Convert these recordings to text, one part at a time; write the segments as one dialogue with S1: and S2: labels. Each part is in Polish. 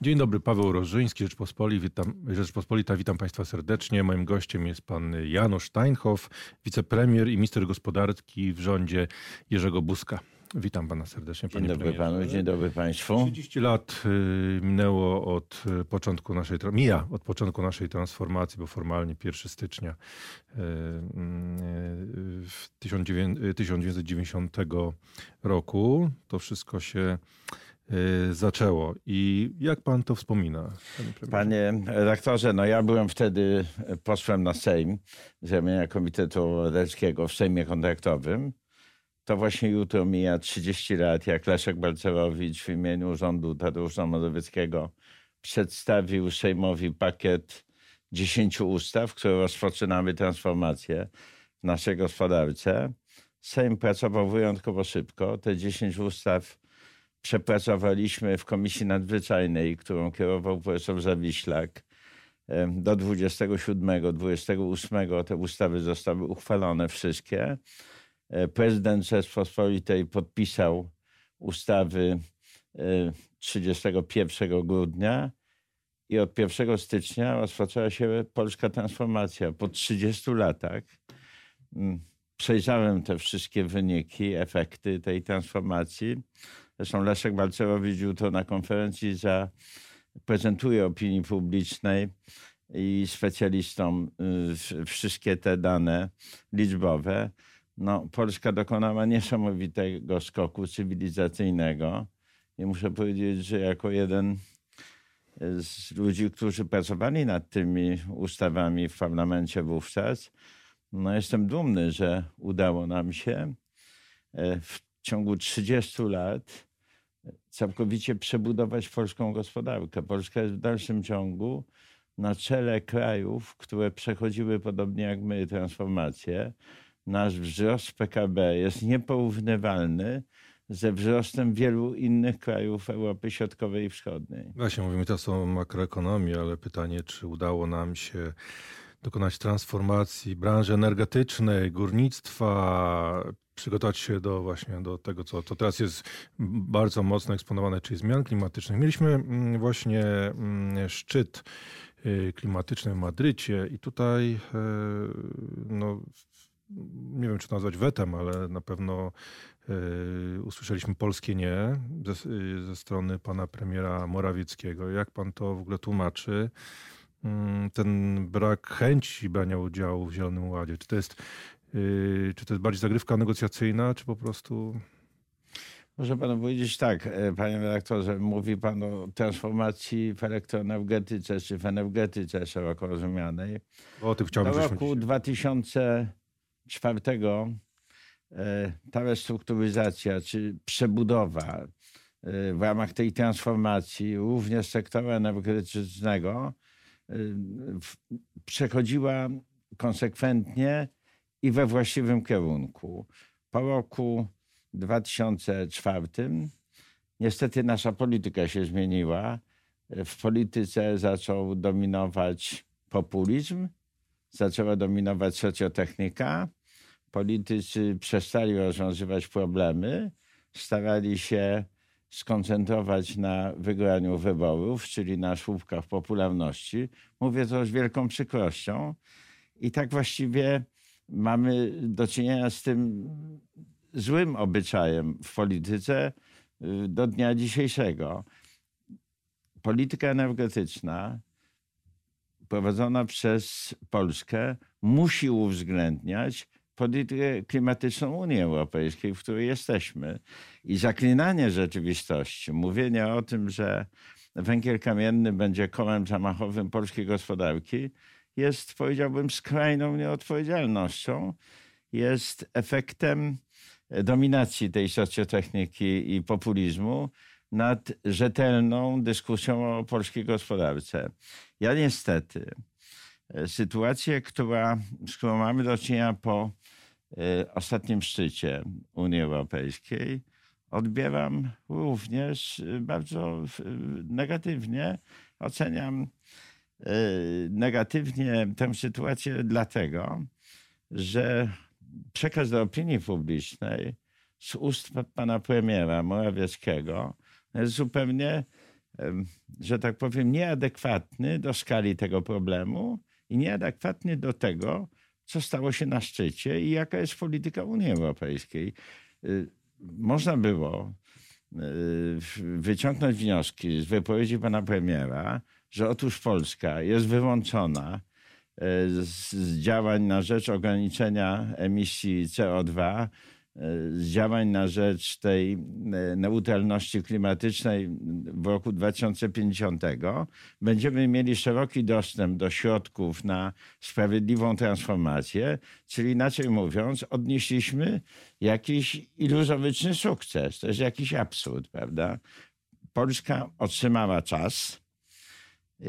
S1: Dzień dobry, Paweł Rożyński, Rzeczpospolita. Witam, Rzeczpospolita. Witam Państwa serdecznie. Moim gościem jest pan Janusz Steinhoff, wicepremier i minister gospodarki w rządzie Jerzego Buzka. Witam pana serdecznie.
S2: Dzień dobry premierze. panu, dzień dobry państwu.
S1: 30 lat y, minęło od y, początku naszej, mija od początku naszej transformacji, bo formalnie 1 stycznia 1990 y, roku to wszystko się zaczęło. I jak pan to wspomina?
S2: Panie, panie redaktorze, no ja byłem wtedy posłem na Sejm z ramienia Komitetu Obywatelskiego w Sejmie Kontraktowym to właśnie jutro mija 30 lat, jak Leszek Balcerowicz w imieniu rządu Tadeusza Mazowieckiego przedstawił Sejmowi pakiet 10 ustaw, które rozpoczynamy transformację w naszej gospodarce. Sejm pracował wyjątkowo szybko. Te 10 ustaw przepracowaliśmy w Komisji Nadzwyczajnej, którą kierował profesor Zawiślak. Do 27, 28 te ustawy zostały uchwalone wszystkie. E, prezydent Rzeczpospolitej podpisał ustawy 31 e, grudnia i od 1 stycznia rozpoczęła się polska transformacja. Po 30 latach mm, przejrzałem te wszystkie wyniki, efekty tej transformacji. Zresztą Leszek Balcerowicz jutro na konferencji zaprezentuje opinii publicznej i specjalistom y, wszystkie te dane liczbowe no, Polska dokonała niesamowitego skoku cywilizacyjnego. I muszę powiedzieć, że jako jeden z ludzi, którzy pracowali nad tymi ustawami w parlamencie wówczas, no jestem dumny, że udało nam się e, w ciągu 30 lat całkowicie przebudować polską gospodarkę. Polska jest w dalszym ciągu na czele krajów, które przechodziły podobnie jak my transformację nasz wzrost PKB jest nieporównywalny ze wzrostem wielu innych krajów Europy Środkowej i Wschodniej.
S1: Właśnie, mówimy teraz o makroekonomii, ale pytanie, czy udało nam się dokonać transformacji branży energetycznej, górnictwa, przygotować się do właśnie do tego, co, co teraz jest bardzo mocno eksponowane, czyli zmian klimatycznych. Mieliśmy mm, właśnie mm, szczyt y, klimatyczny w Madrycie i tutaj y, no, nie wiem czy to nazwać wetem, ale na pewno y, usłyszeliśmy polskie nie ze, ze, strony pana premiera Morawieckiego. Jak pan to w ogóle tłumaczy? Y, ten brak chęci brania udziału w Zielonym Ładzie. Czy to jest, y, czy to jest bardziej zagrywka negocjacyjna, czy po prostu...
S2: Może panu powiedzieć tak, e, panie redaktorze, mówi pan o transformacji w elektroenergetyce, czy w energetyce szeroko rozumianej.
S1: O tym chciałbym
S2: Do roku 2000 czwartego e, ta restrukturyzacja czy przebudowa e, w ramach tej transformacji również sektora energetycznego przechodziła konsekwentnie i we właściwym kierunku. Po roku 2004 niestety nasza polityka się zmieniła. W polityce zaczął dominować populizm, zaczęła dominować socjotechnika, politycy przestali rozwiązywać problemy, starali się skoncentrować na wygraniu wyborów, czyli na słupkach popularności. Mówię to z wielką przykrością. I tak właściwie mamy do czynienia z tym złym obyczajem w polityce y, do dnia dzisiejszego. Polityka energetyczna prowadzona przez Polskę musi uwzględniać politykę klimatyczną Unii Europejskiej, w której jesteśmy. I zaklinanie rzeczywistości, mówienie o tym, że węgiel kamienny będzie kołem zamachowym polskiej gospodarki, jest, powiedziałbym, skrajną nieodpowiedzialnością. Jest efektem dominacji tej socjotechniki i populizmu nad rzetelną dyskusją o polskiej gospodarce. Ja niestety sytuację, która, z którą mamy do czynienia po E, ostatnim szczycie Unii Europejskiej odbieram również e, bardzo negatywnie. Oceniam e, negatywnie tę sytuację dlatego, że przekaz do opinii publicznej z ust pana premiera Morawieckiego jest zupełnie że tak powiem, nieadekwatny do skali tego problemu i nieadekwatny do tego, co stało się na szczycie i jaka jest polityka Unii Europejskiej. Y, można było y, wyciągnąć wnioski z wypowiedzi pana premiera, że otóż Polska jest wyłączona y, z działań na rzecz ograniczenia emisji CO2 z działań na rzecz tej e, neutralności klimatycznej w roku 2050 będziemy mieli szeroki dostęp do środków na sprawiedliwą transformację, czyli inaczej mówiąc, odnieśliśmy jakiś iluzoryczny sukces. To jest jakiś absurd, prawda? Polska otrzymała czas, e,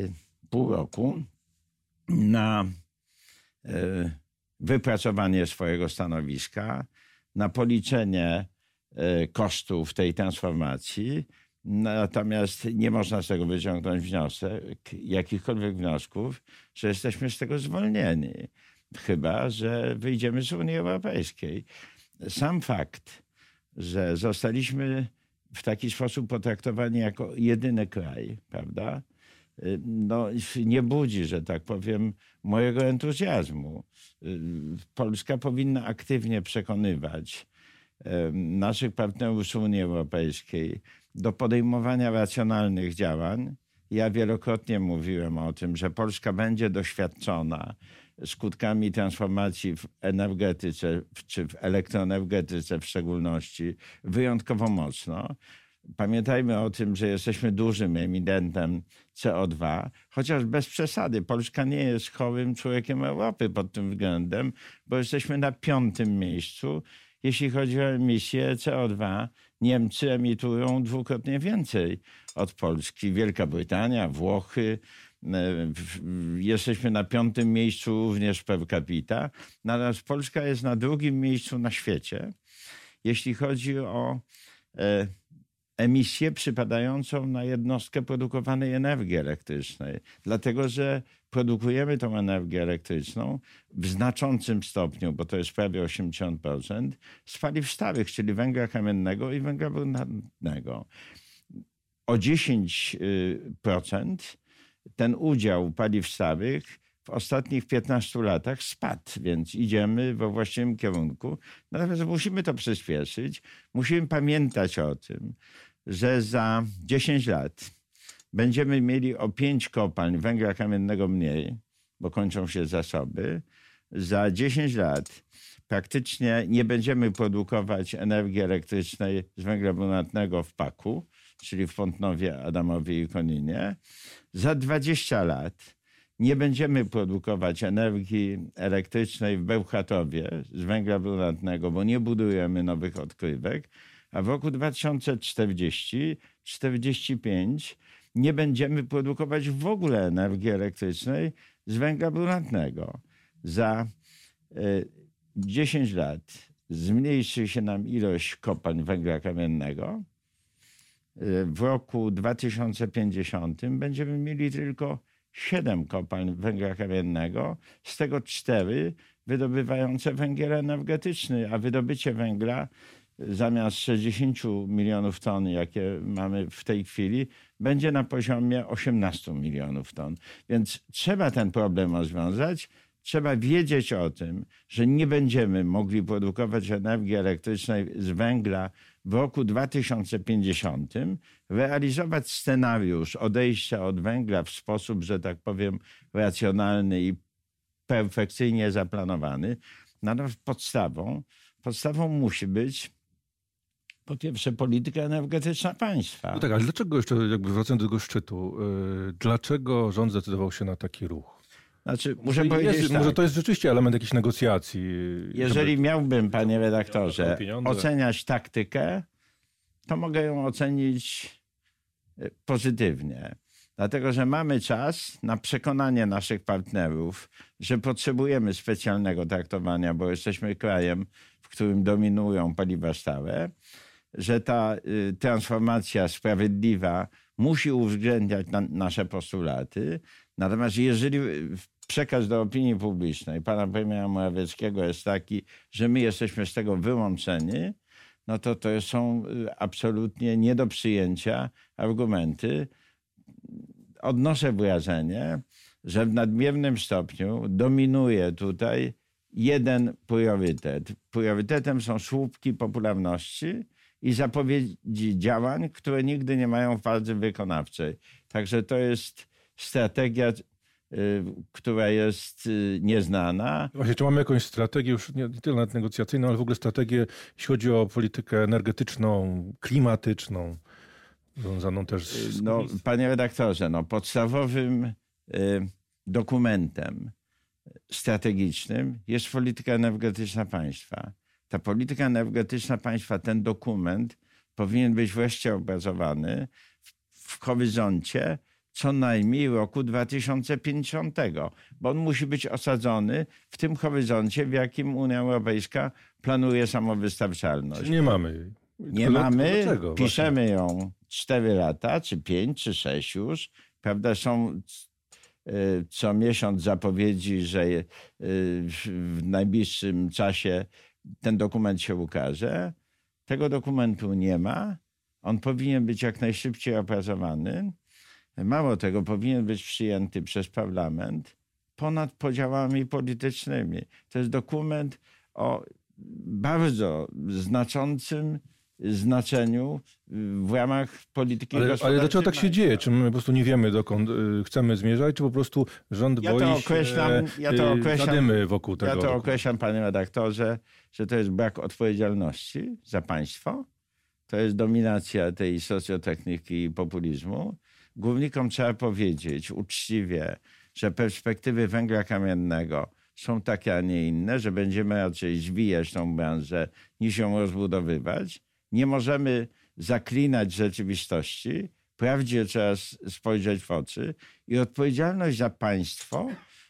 S2: pół roku, na e, wypracowanie swojego stanowiska, na policzenie e, kosztów tej transformacji. Natomiast nie można z tego wyciągnąć wniosek, jakichkolwiek wniosków, że jesteśmy z tego zwolnieni. Chyba, że wyjdziemy z Unii Europejskiej. Sam fakt, że zostaliśmy w taki sposób potraktowani jako jedyny kraj, prawda? No, nie budzi, że tak powiem, mojego entuzjazmu. Polska powinna aktywnie przekonywać naszych partnerów z Unii Europejskiej do podejmowania racjonalnych działań. Ja wielokrotnie mówiłem o tym, że Polska będzie doświadczona skutkami transformacji w energetyce, czy w elektroenergetyce w szczególności, wyjątkowo mocno. Pamiętajmy o tym, że jesteśmy dużym emidentem CO2, chociaż bez przesady. Polska nie jest chorym człowiekiem Europy pod tym względem, bo jesteśmy na piątym miejscu. Jeśli chodzi o emisję CO2, Niemcy emitują dwukrotnie więcej od Polski. Wielka Brytania, Włochy. E, jesteśmy na piątym miejscu również per capita. Natomiast Polska jest na drugim miejscu na świecie, jeśli chodzi o e, emisję przypadającą na jednostkę produkowanej energii elektrycznej. Dlatego, że produkujemy tą energię elektryczną w znaczącym stopniu, bo to jest prawie 80%, z paliw stałych, czyli węgla kamiennego i węgla brunatnego. O 10% ten udział paliw stałych w ostatnich 15 latach spadł, więc idziemy we właściwym kierunku. Natomiast musimy to przyspieszyć. Musimy pamiętać o tym, że za 10 lat będziemy mieli o 5 kopalń węgla kamiennego mniej, bo kończą się zasoby. Za 10 lat praktycznie nie będziemy produkować energii elektrycznej z węgla brunatnego w Paku, czyli w Pątnowie, Adamowie i Koninie. Za 20 lat nie będziemy produkować energii elektrycznej w Bełchatowie z węgla brunatnego, bo nie budujemy nowych odkrywek a w roku 2040-45 nie będziemy produkować w ogóle energii elektrycznej z węgla brunatnego. Za 10 e, lat zmniejszy się nam ilość kopalń węgla kamiennego. E, w roku 2050 będziemy mieli tylko 7 kopalń węgla kamiennego, z tego 4 wydobywające węgiel energetyczny, a wydobycie węgla zamiast 60 milionów ton, jakie mamy w tej chwili, będzie na poziomie 18 milionów ton. Więc trzeba ten problem rozwiązać. Trzeba wiedzieć o tym, że nie będziemy mogli produkować energii elektrycznej z węgla w roku 2050, realizować scenariusz odejścia od węgla w sposób, że tak powiem, racjonalny i perfekcyjnie zaplanowany. Natomiast podstawą, podstawą musi być po pierwsze polityka energetyczna państwa.
S1: No tak, ale dlaczego jeszcze, jakby wracając do tego szczytu, yy, dlaczego rząd zdecydował się na taki ruch?
S2: Znaczy, muszę może, powiedzieć jest,
S1: tak. może to jest rzeczywiście element jakichś negocjacji.
S2: Jeżeli żeby... miałbym, panie redaktorze, oceniać taktykę, to mogę ją ocenić y, pozytywnie. Dlatego, że mamy czas na przekonanie naszych partnerów, że potrzebujemy specjalnego traktowania, bo jesteśmy krajem, w którym dominują paliwa stałe że ta y, transformacja sprawiedliwa musi uwzględniać na, nasze postulaty. Natomiast jeżeli przekaz do opinii publicznej pana premiera Morawieckiego jest taki, że my jesteśmy z tego wyłączeni, no to to są y, absolutnie nie do przyjęcia argumenty, odnoszę wrażenie, że w nadmiernym stopniu dominuje tutaj jeden priorytet. Priorytetem są słupki popularności i zapowiedzi działań, które nigdy nie mają fazy wykonawczej. Także to jest strategia, y, która jest y, nieznana.
S1: Właśnie, czy mamy jakąś strategię, już nie tyle nawet negocjacyjną, ale w ogóle strategię, jeśli chodzi o politykę energetyczną, klimatyczną, związaną też z...
S2: No, panie redaktorze, no, podstawowym y, dokumentem strategicznym jest polityka energetyczna państwa. Ta polityka energetyczna państwa, ten dokument powinien być wreszcie obrazowany w, w horyzoncie co najmniej roku 2050, bo on musi być osadzony w tym horyzoncie, w jakim Unia Europejska planuje samowystarczalność.
S1: Czyli nie mamy jej.
S2: Nie
S1: To
S2: mamy,
S1: dlaczego
S2: piszemy ją 4 lata, czy 5, czy 6 już. Prawda, są y, co miesiąc zapowiedzi, że y, w najbliższym czasie ten dokument się ukaże. Tego dokumentu nie ma. On powinien być jak najszybciej opracowany. Mało tego, powinien być przyjęty przez parlament ponad podziałami politycznymi. To jest dokument o bardzo znaczącym znaczeniu w ramach polityki
S1: Ale, ale
S2: gospodarczej
S1: dlaczego tak się dzieje? Czy my po prostu nie wiemy, dokąd y, chcemy zmierzać, czy po prostu rząd
S2: Ja to
S1: boi
S2: określam-
S1: się
S2: ja to
S1: y,
S2: określam-
S1: wokół tego?
S2: Ja to określam, panie redaktorze, że to jest brak odpowiedzialności za państwo. To jest dominacja tej socjotechniki i populizmu. Górnikom trzeba powiedzieć uczciwie, że perspektywy węgla kamiennego są takie, a nie inne, że będziemy raczej zwijać tą branżę niż ją rozbudowywać. Nie możemy zaklinać rzeczywistości. Prawdzie trzeba spojrzeć w oczy. I odpowiedzialność za państwo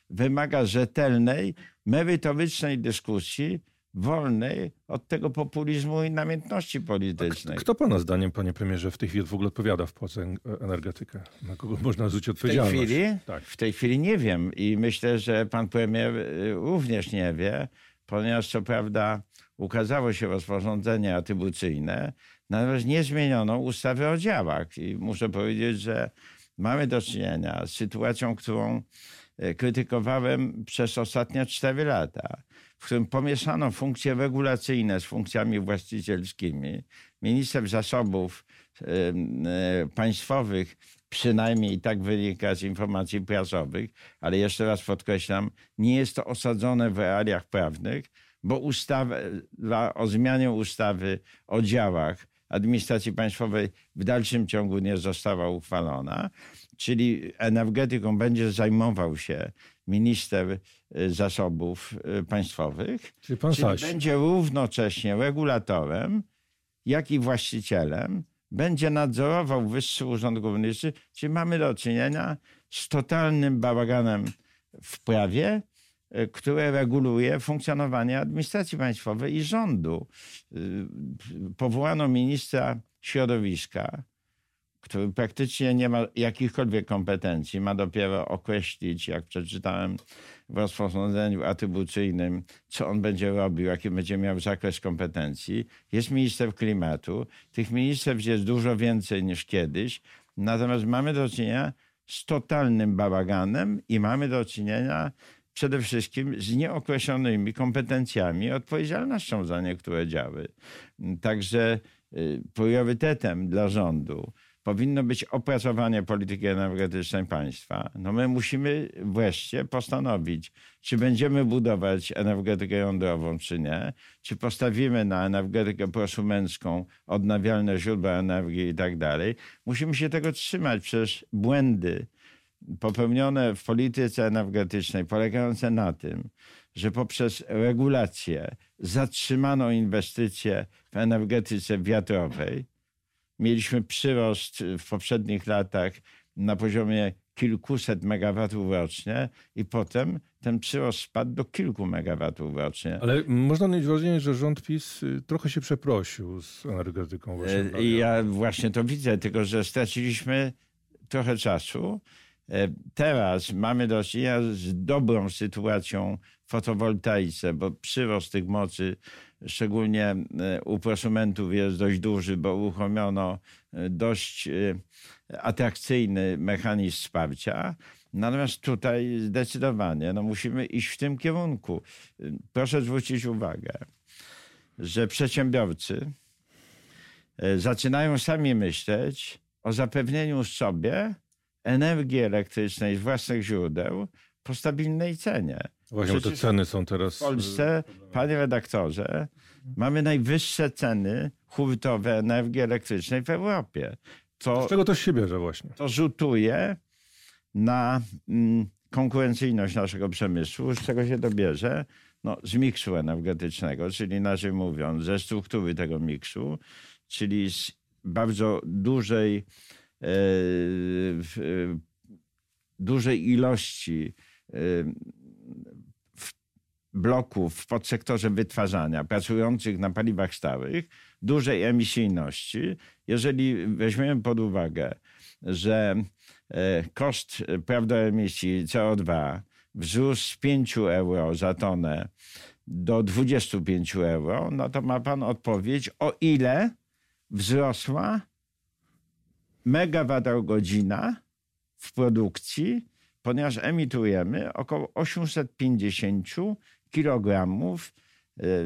S2: wymaga rzetelnej, merytorycznej dyskusji, wolnej od tego populizmu i namiętności politycznej.
S1: Kto pana zdaniem, panie premierze, w tej chwili w ogóle odpowiada w Polsce en- energetykę? Na kogo można zwrócić
S2: W tej
S1: odpowiedzialność?
S2: chwili?
S1: Tak.
S2: W tej chwili nie wiem i myślę, że pan premier y, również nie wie, ponieważ co prawda ukazało się rozporządzenie atrybucyjne, natomiast nie zmieniono ustawy o działach i muszę powiedzieć, że mamy do czynienia z sytuacją, którą y, krytykowałem przez ostatnie cztery lata, w którym pomieszano funkcje regulacyjne z funkcjami właścicielskimi. Minister zasobów y, państwowych przynajmniej tak wynika z informacji prasowych, ale jeszcze raz podkreślam, nie jest to osadzone w realiach prawnych, bo ustawa o zmianie ustawy o działach administracji państwowej w dalszym ciągu nie została uchwalona, czyli energetyką będzie zajmował się minister y, zasobów y, państwowych,
S1: Czyli pan
S2: czyli będzie równocześnie regulatorem, jak i właścicielem, będzie nadzorował Wyższy Urząd Górniczy, czyli mamy do czynienia z totalnym bałaganem w prawie, y, które reguluje funkcjonowanie administracji państwowej i rządu. Y, Powołano ministra środowiska, który praktycznie nie ma jakichkolwiek kompetencji, ma dopiero określić, jak przeczytałem w rozporządzeniu atrybucyjnym, co on będzie robił, jaki będzie miał zakres kompetencji. Jest minister klimatu. Tych ministerstw jest dużo więcej niż kiedyś, natomiast mamy do czynienia z totalnym bałaganem i mamy do czynienia przede wszystkim z nieokreślonymi kompetencjami, odpowiedzialnością za niektóre działy. Także y, priorytetem dla rządu powinno być opracowanie polityki energetycznej państwa. No my musimy wreszcie postanowić, czy będziemy budować energetykę jądrową, czy nie, czy postawimy na energetykę prosumencką, odnawialne źródła energii i tak dalej. Musimy się tego trzymać, przecież błędy popełnione w polityce energetycznej polegające na tym, że poprzez regulacje zatrzymano inwestycje w energetyce wiatrowej. Mieliśmy przyrost w poprzednich latach na poziomie kilkuset megawatów rocznie i potem ten przyrost spadł do kilku megawatów rocznie.
S1: Ale można mieć wrażenie, że rząd PiS y, trochę się przeprosił z energetyką. Właśnie
S2: E, I ja właśnie to widzę, tylko że straciliśmy trochę czasu. Teraz mamy do czynienia z dobrą sytuacją w fotowoltaice, bo przyrost tych mocy, szczególnie e, u prosumentów, jest dość duży, bo uruchomiono e, dość e, atrakcyjny mechanizm wsparcia. Natomiast tutaj zdecydowanie no musimy iść w tym kierunku. Proszę zwrócić uwagę, że przedsiębiorcy zaczynają sami myśleć o zapewnieniu sobie energii elektrycznej z własnych źródeł po stabilnej cenie.
S1: Właśnie, bo te ceny są teraz...
S2: W Polsce, panie redaktorze, mamy najwyższe ceny hurtowe energii elektrycznej w Europie. To,
S1: Z czego to się bierze właśnie?
S2: to rzutuje na mm, konkurencyjność naszego przemysłu, z czego się to bierze? No, z miksu energetycznego, czyli inaczej mówiąc, ze struktury tego miksu, czyli z bardzo dużej, e, e, dużej ilości w- bloków w podsektorze wytwarzania pracujących na paliwach stałych, dużej emisyjności. Jeżeli weźmiemy pod uwagę, że e, koszt praw do emisji CO2 wzrósł z 5 euro za tonę do 25 euro, no to ma pan odpowiedź, o ile wzrosła megawattogodzina w produkcji, ponieważ emitujemy około 850 kg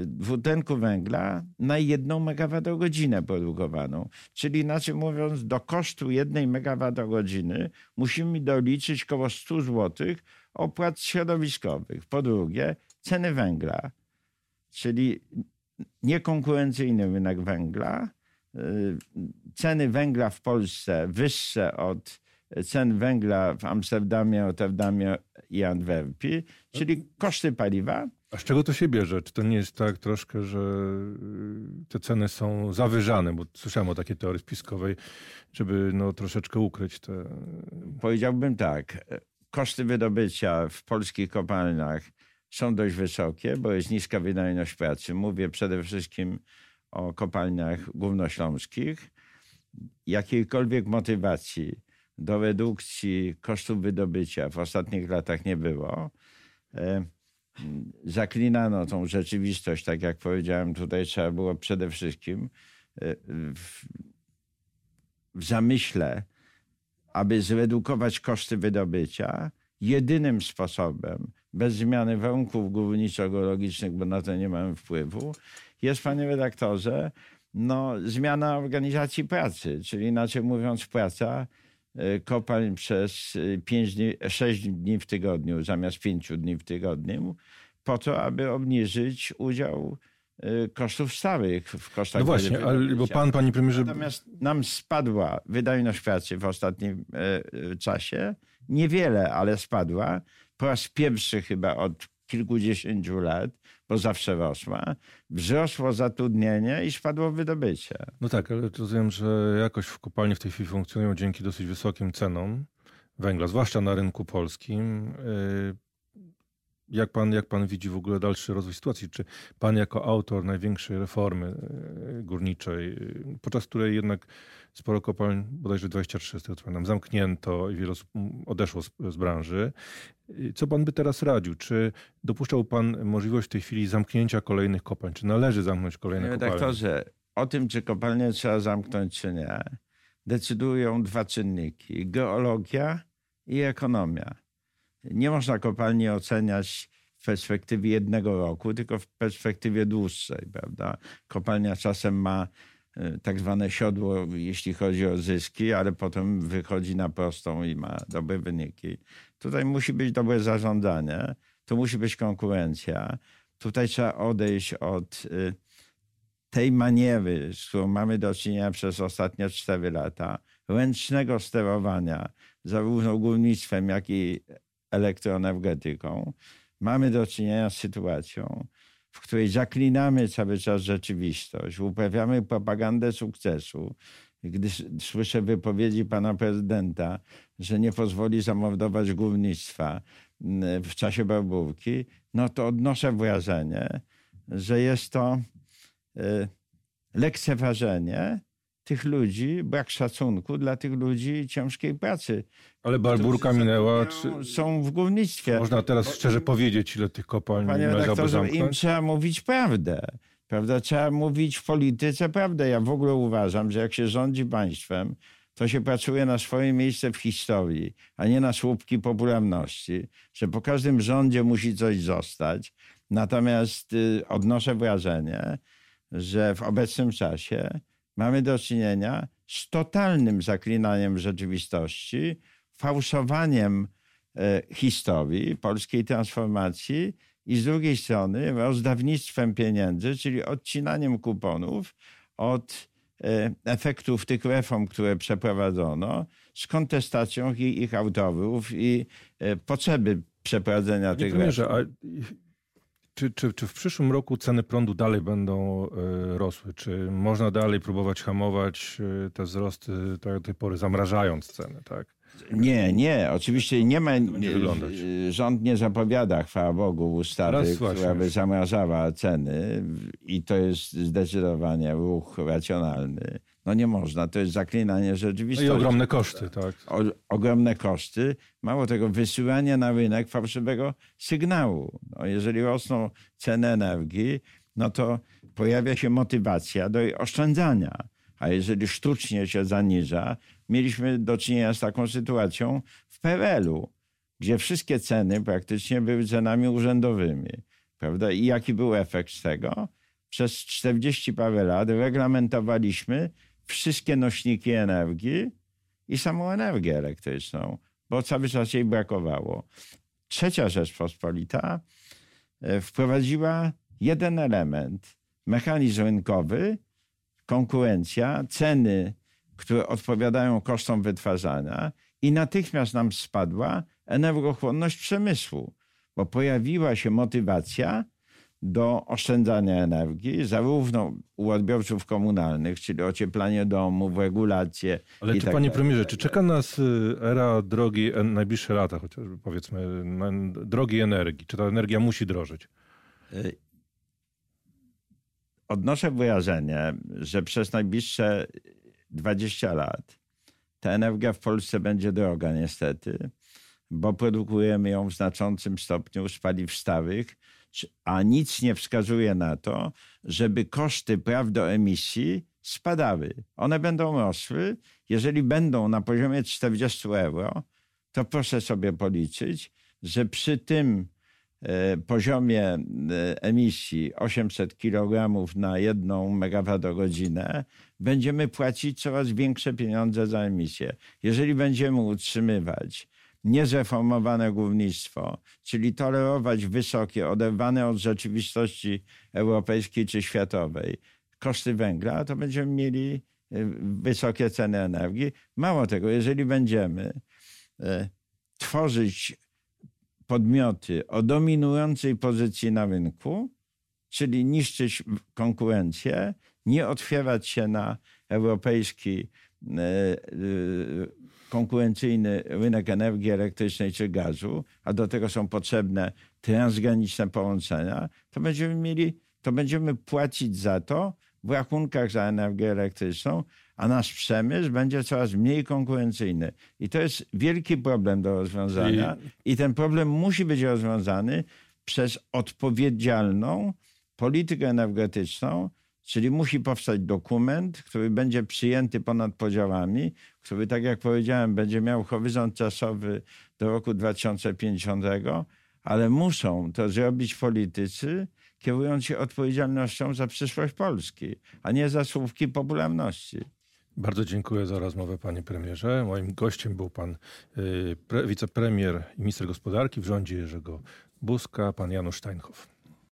S2: dwutlenku węgla na jedną megawattogodzinę produkowaną. Czyli inaczej mówiąc, do kosztu jednej megawattogodziny musimy doliczyć około 100 zł opłat środowiskowych. Po drugie, ceny węgla, czyli niekonkurencyjny rynek węgla, y, ceny węgla w Polsce wyższe od cen węgla w Amsterdamie, Rotterdamie i Antwerpii, czyli koszty paliwa.
S1: A z czego to się bierze? Czy to nie jest tak troszkę, że y, te ceny są zawyżane? Bo słyszałem o takiej teorii spiskowej, żeby no, troszeczkę ukryć te...
S2: Powiedziałbym tak, koszty wydobycia w polskich kopalniach są dość wysokie, bo jest niska wydajność pracy. Mówię przede wszystkim o kopalniach górnośląskich. Jakiejkolwiek motywacji do redukcji kosztów wydobycia w ostatnich latach nie było. E, Zaklinano tą rzeczywistość, tak jak powiedziałem, tutaj trzeba było przede wszystkim e, w, w zamyśle, aby zredukować koszty wydobycia, jedynym sposobem, bez zmiany warunków górniczo-geologicznych, bo na to nie mamy wpływu, jest, panie redaktorze, no, zmiana organizacji pracy, czyli inaczej mówiąc, praca kopalń przez y, pięć dni, 6 dni w tygodniu zamiast 5 dni w tygodniu, po to, aby obniżyć udział y, kosztów stałych w kosztach
S1: No właśnie, ale, bo pan, panie premierze...
S2: Natomiast nam spadła wydajność pracy w ostatnim e, e, czasie. Niewiele, ale spadła. Po raz pierwszy chyba od kilkudziesięciu lat, bo zawsze rosła. Wzrosło zatrudnienie i spadło wydobycie.
S1: No tak, ale rozumiem, że jakoś w kopalni w tej chwili funkcjonują dzięki dosyć wysokim cenom węgla, zwłaszcza na rynku polskim. Jak pan, jak pan widzi w ogóle dalszy rozwój sytuacji? Czy pan jako autor największej reformy y, górniczej, y, podczas której jednak sporo kopalń, bodajże 23 z tego co pamiętam, zamknięto i wiele osób odeszło z, z branży. Co pan by teraz radził? Czy dopuszczał pan możliwość w tej chwili zamknięcia kolejnych kopalń? Czy należy zamknąć kolejne
S2: Panie
S1: kopalnie?
S2: redaktorze, o tym, czy kopalnię trzeba zamknąć, czy nie, decydują dwa czynniki: geologia i ekonomia. Nie można kopalni oceniać w perspektywie jednego roku, tylko w perspektywie dłuższej, prawda? Kopalnia czasem ma e, tak zwane siodło, jeśli chodzi o zyski, ale potem wychodzi na prostą i ma dobre wyniki. Tutaj musi być dobre zarządzanie, tu musi być konkurencja. Tutaj trzeba odejść od y, tej maniery, z którą mamy do czynienia przez ostatnie 4 lata, ręcznego sterowania zarówno górnictwem, jak i elektroenergetyką, mamy do czynienia z sytuacją, w której zaklinamy cały czas rzeczywistość, uprawiamy propagandę sukcesu. Gdy słyszę wypowiedzi pana prezydenta, że nie pozwoli zamordować górnictwa w czasie barbówki, no to odnoszę wrażenie, że jest to y, lekceważenie tych ludzi, brak szacunku dla tych ludzi ciężkiej pracy.
S1: Ale barburka
S2: którzy
S1: minęła. Czy
S2: Są w górnictwie.
S1: można teraz szczerze powiedzieć, ile tych kopalń
S2: Panie redaktorze, im trzeba mówić prawdę. Prawda? Trzeba mówić w polityce prawdę. Ja w ogóle uważam, że jak się rządzi państwem, to się pracuje na swoje miejsce w historii, a nie na słupki popularności, że po każdym rządzie musi coś zostać. Natomiast y, odnoszę wrażenie, że w obecnym czasie mamy do czynienia z totalnym zaklinaniem rzeczywistości, fałszowaniem e, historii polskiej transformacji i z drugiej strony rozdawnictwem pieniędzy, czyli odcinaniem kuponów od e, efektów tych reform, które przeprowadzono, z kontestacją ich, ich autorów i e, potrzeby przeprowadzenia
S1: Panie
S2: tych reform.
S1: a czy, czy, czy w przyszłym roku ceny prądu dalej będą e, rosły? Czy można dalej próbować hamować e, te wzrosty, tak do tej pory zamrażając ceny, tak?
S2: Nie, nie, oczywiście nie ma. y, Rząd nie zapowiada, chwała Bogu, ustawy,
S1: właśnie.
S2: która by zamrażała ceny i to jest zdecydowanie ruch racjonalny. No nie można, to jest zaklinanie
S1: No
S2: rzeczywistości.
S1: i ogromne koszty, tak?
S2: O, ogromne koszty. Mało tego, wysyłanie na rynek fałszywego sygnału. No, jeżeli rosną ceny energii, no to pojawia się motywacja do jej oszczędzania. A jeżeli sztucznie się zaniża, mieliśmy do czynienia z taką sytuacją w PRL-u, gdzie wszystkie ceny praktycznie były cenami urzędowymi. Prawda? I jaki był efekt z tego? Przez 40 parę lat reglamentowaliśmy wszystkie nośniki energii, i samą energię elektryczną, bo cały czas jej brakowało. Trzecia Rzeczpospolita e, wprowadziła jeden element, mechanizm rynkowy, konkurencja, ceny, które odpowiadają kosztom wytwarzania i natychmiast nam spadła energochłonność przemysłu, bo pojawiła się motywacja do oszczędzania energii, zarówno u odbiorców komunalnych, czyli ocieplanie domów, regulacje.
S1: Ale czy
S2: tak
S1: panie premierze, czy czeka nas y, era drogiej, en- najbliższe lata chociażby powiedzmy, drogiej energii? Czy ta energia musi drożyć?
S2: Odnoszę wrażenie, że przez najbliższe 20 lat ta energia w Polsce będzie droga niestety, bo produkujemy ją w znaczącym stopniu z paliw stałych, a nic nie wskazuje na to, żeby koszty praw do emisji spadały. One będą rosły. Jeżeli będą na poziomie 40 euro, to proszę sobie policzyć, że przy tym e, poziomie e, emisji 800 kg na jedną megawattogodzinę będziemy płacić coraz większe pieniądze za emisję. Jeżeli będziemy utrzymywać niezreformowane górnictwo, czyli tolerować wysokie, oderwane od rzeczywistości europejskiej czy światowej koszty węgla, to będziemy mieli e, wysokie ceny energii. Mało tego, jeżeli będziemy e, tworzyć podmioty o dominującej pozycji na rynku, czyli niszczyć konkurencję, nie otwierać się na europejski e, konkurencyjny rynek energii elektrycznej czy gazu, a do tego są potrzebne transgraniczne połączenia, to będziemy mieli, to będziemy płacić za to w rachunkach za energię elektryczną, a nasz przemysł będzie coraz mniej konkurencyjny. I to jest wielki problem do rozwiązania. I ten problem musi być rozwiązany przez odpowiedzialną politykę energetyczną, czyli musi powstać dokument, który będzie przyjęty ponad podziałami, który, tak jak powiedziałem, będzie miał horyzont czasowy do roku 2050, ale muszą to zrobić politycy, kierując się odpowiedzialnością za przyszłość Polski, a nie za słówki popularności.
S1: Bardzo dziękuję za rozmowę, panie premierze. Moim gościem był pan y, pre, wicepremier i minister gospodarki w rządzie Jerzego Buzka, pan Janusz Steinhoff.